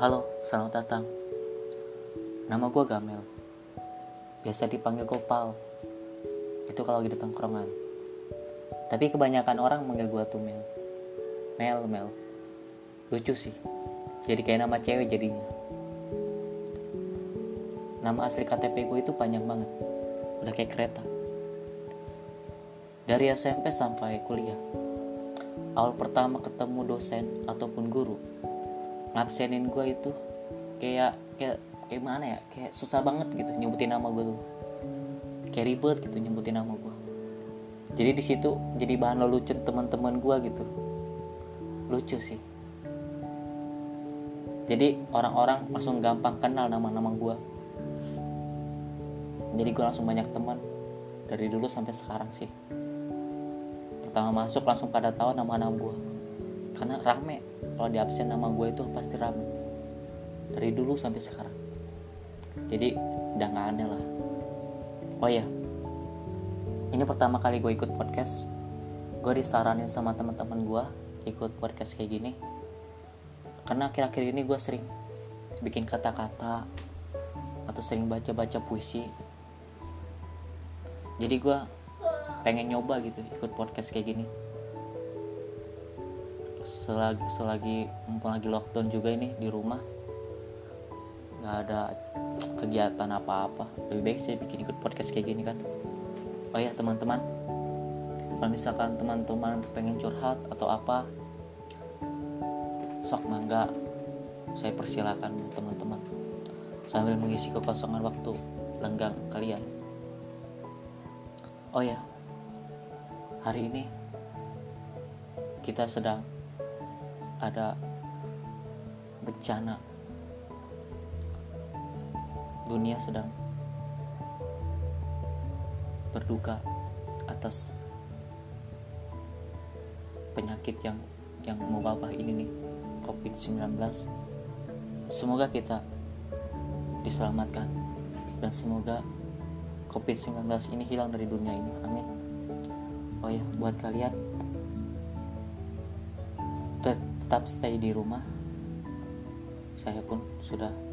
Halo, selamat datang. Nama gue Gamel. Biasa dipanggil Gopal. Itu kalau lagi di tongkrongan. Tapi kebanyakan orang manggil gue tuh Mel. Mel, Mel. Lucu sih. Jadi kayak nama cewek jadinya. Nama asli KTP gue itu panjang banget. Udah kayak kereta. Dari SMP sampai kuliah. Awal pertama ketemu dosen ataupun guru ngabsenin gue itu. Kayak kayak kayak mana ya? Kayak susah banget gitu nyebutin nama gue tuh. Kayak ribet gitu nyebutin nama gue jadi di situ jadi bahan lelucon teman-teman gue gitu. Lucu sih. Jadi orang-orang langsung gampang kenal nama-nama gue jadi gue langsung banyak teman. Dari dulu sampai sekarang sih. Pertama masuk langsung pada tahu nama-nama gue karena rame. Kalau di absen nama gue itu pasti rame. Dari dulu sampai sekarang. Jadi udah nggak aneh lah. Oh ya ini pertama kali gue ikut podcast. Gue disaranin sama teman-teman gue ikut podcast kayak gini. Karena akhir-akhir ini gue sering bikin kata-kata atau sering baca-baca puisi. Jadi gue pengen nyoba gitu ikut podcast kayak gini selagi selagi mumpung lagi lockdown juga ini di rumah nggak ada kegiatan apa-apa. Lebih baik saya bikin ikut podcast kayak gini kan. Oh ya teman-teman. Kalau misalkan teman-teman pengen curhat atau apa sok mangga saya persilakan teman-teman. Sambil mengisi kekosongan waktu lenggang kalian. Oh ya hari ini kita sedang ada bencana. Dunia sedang berduka atas penyakit yang yang mewabah ini nih COVID-19 semoga kita diselamatkan dan semoga COVID-19 ini hilang dari dunia ini. Amin. Oh ya buat kalian tetap stay di rumah. Saya pun sudah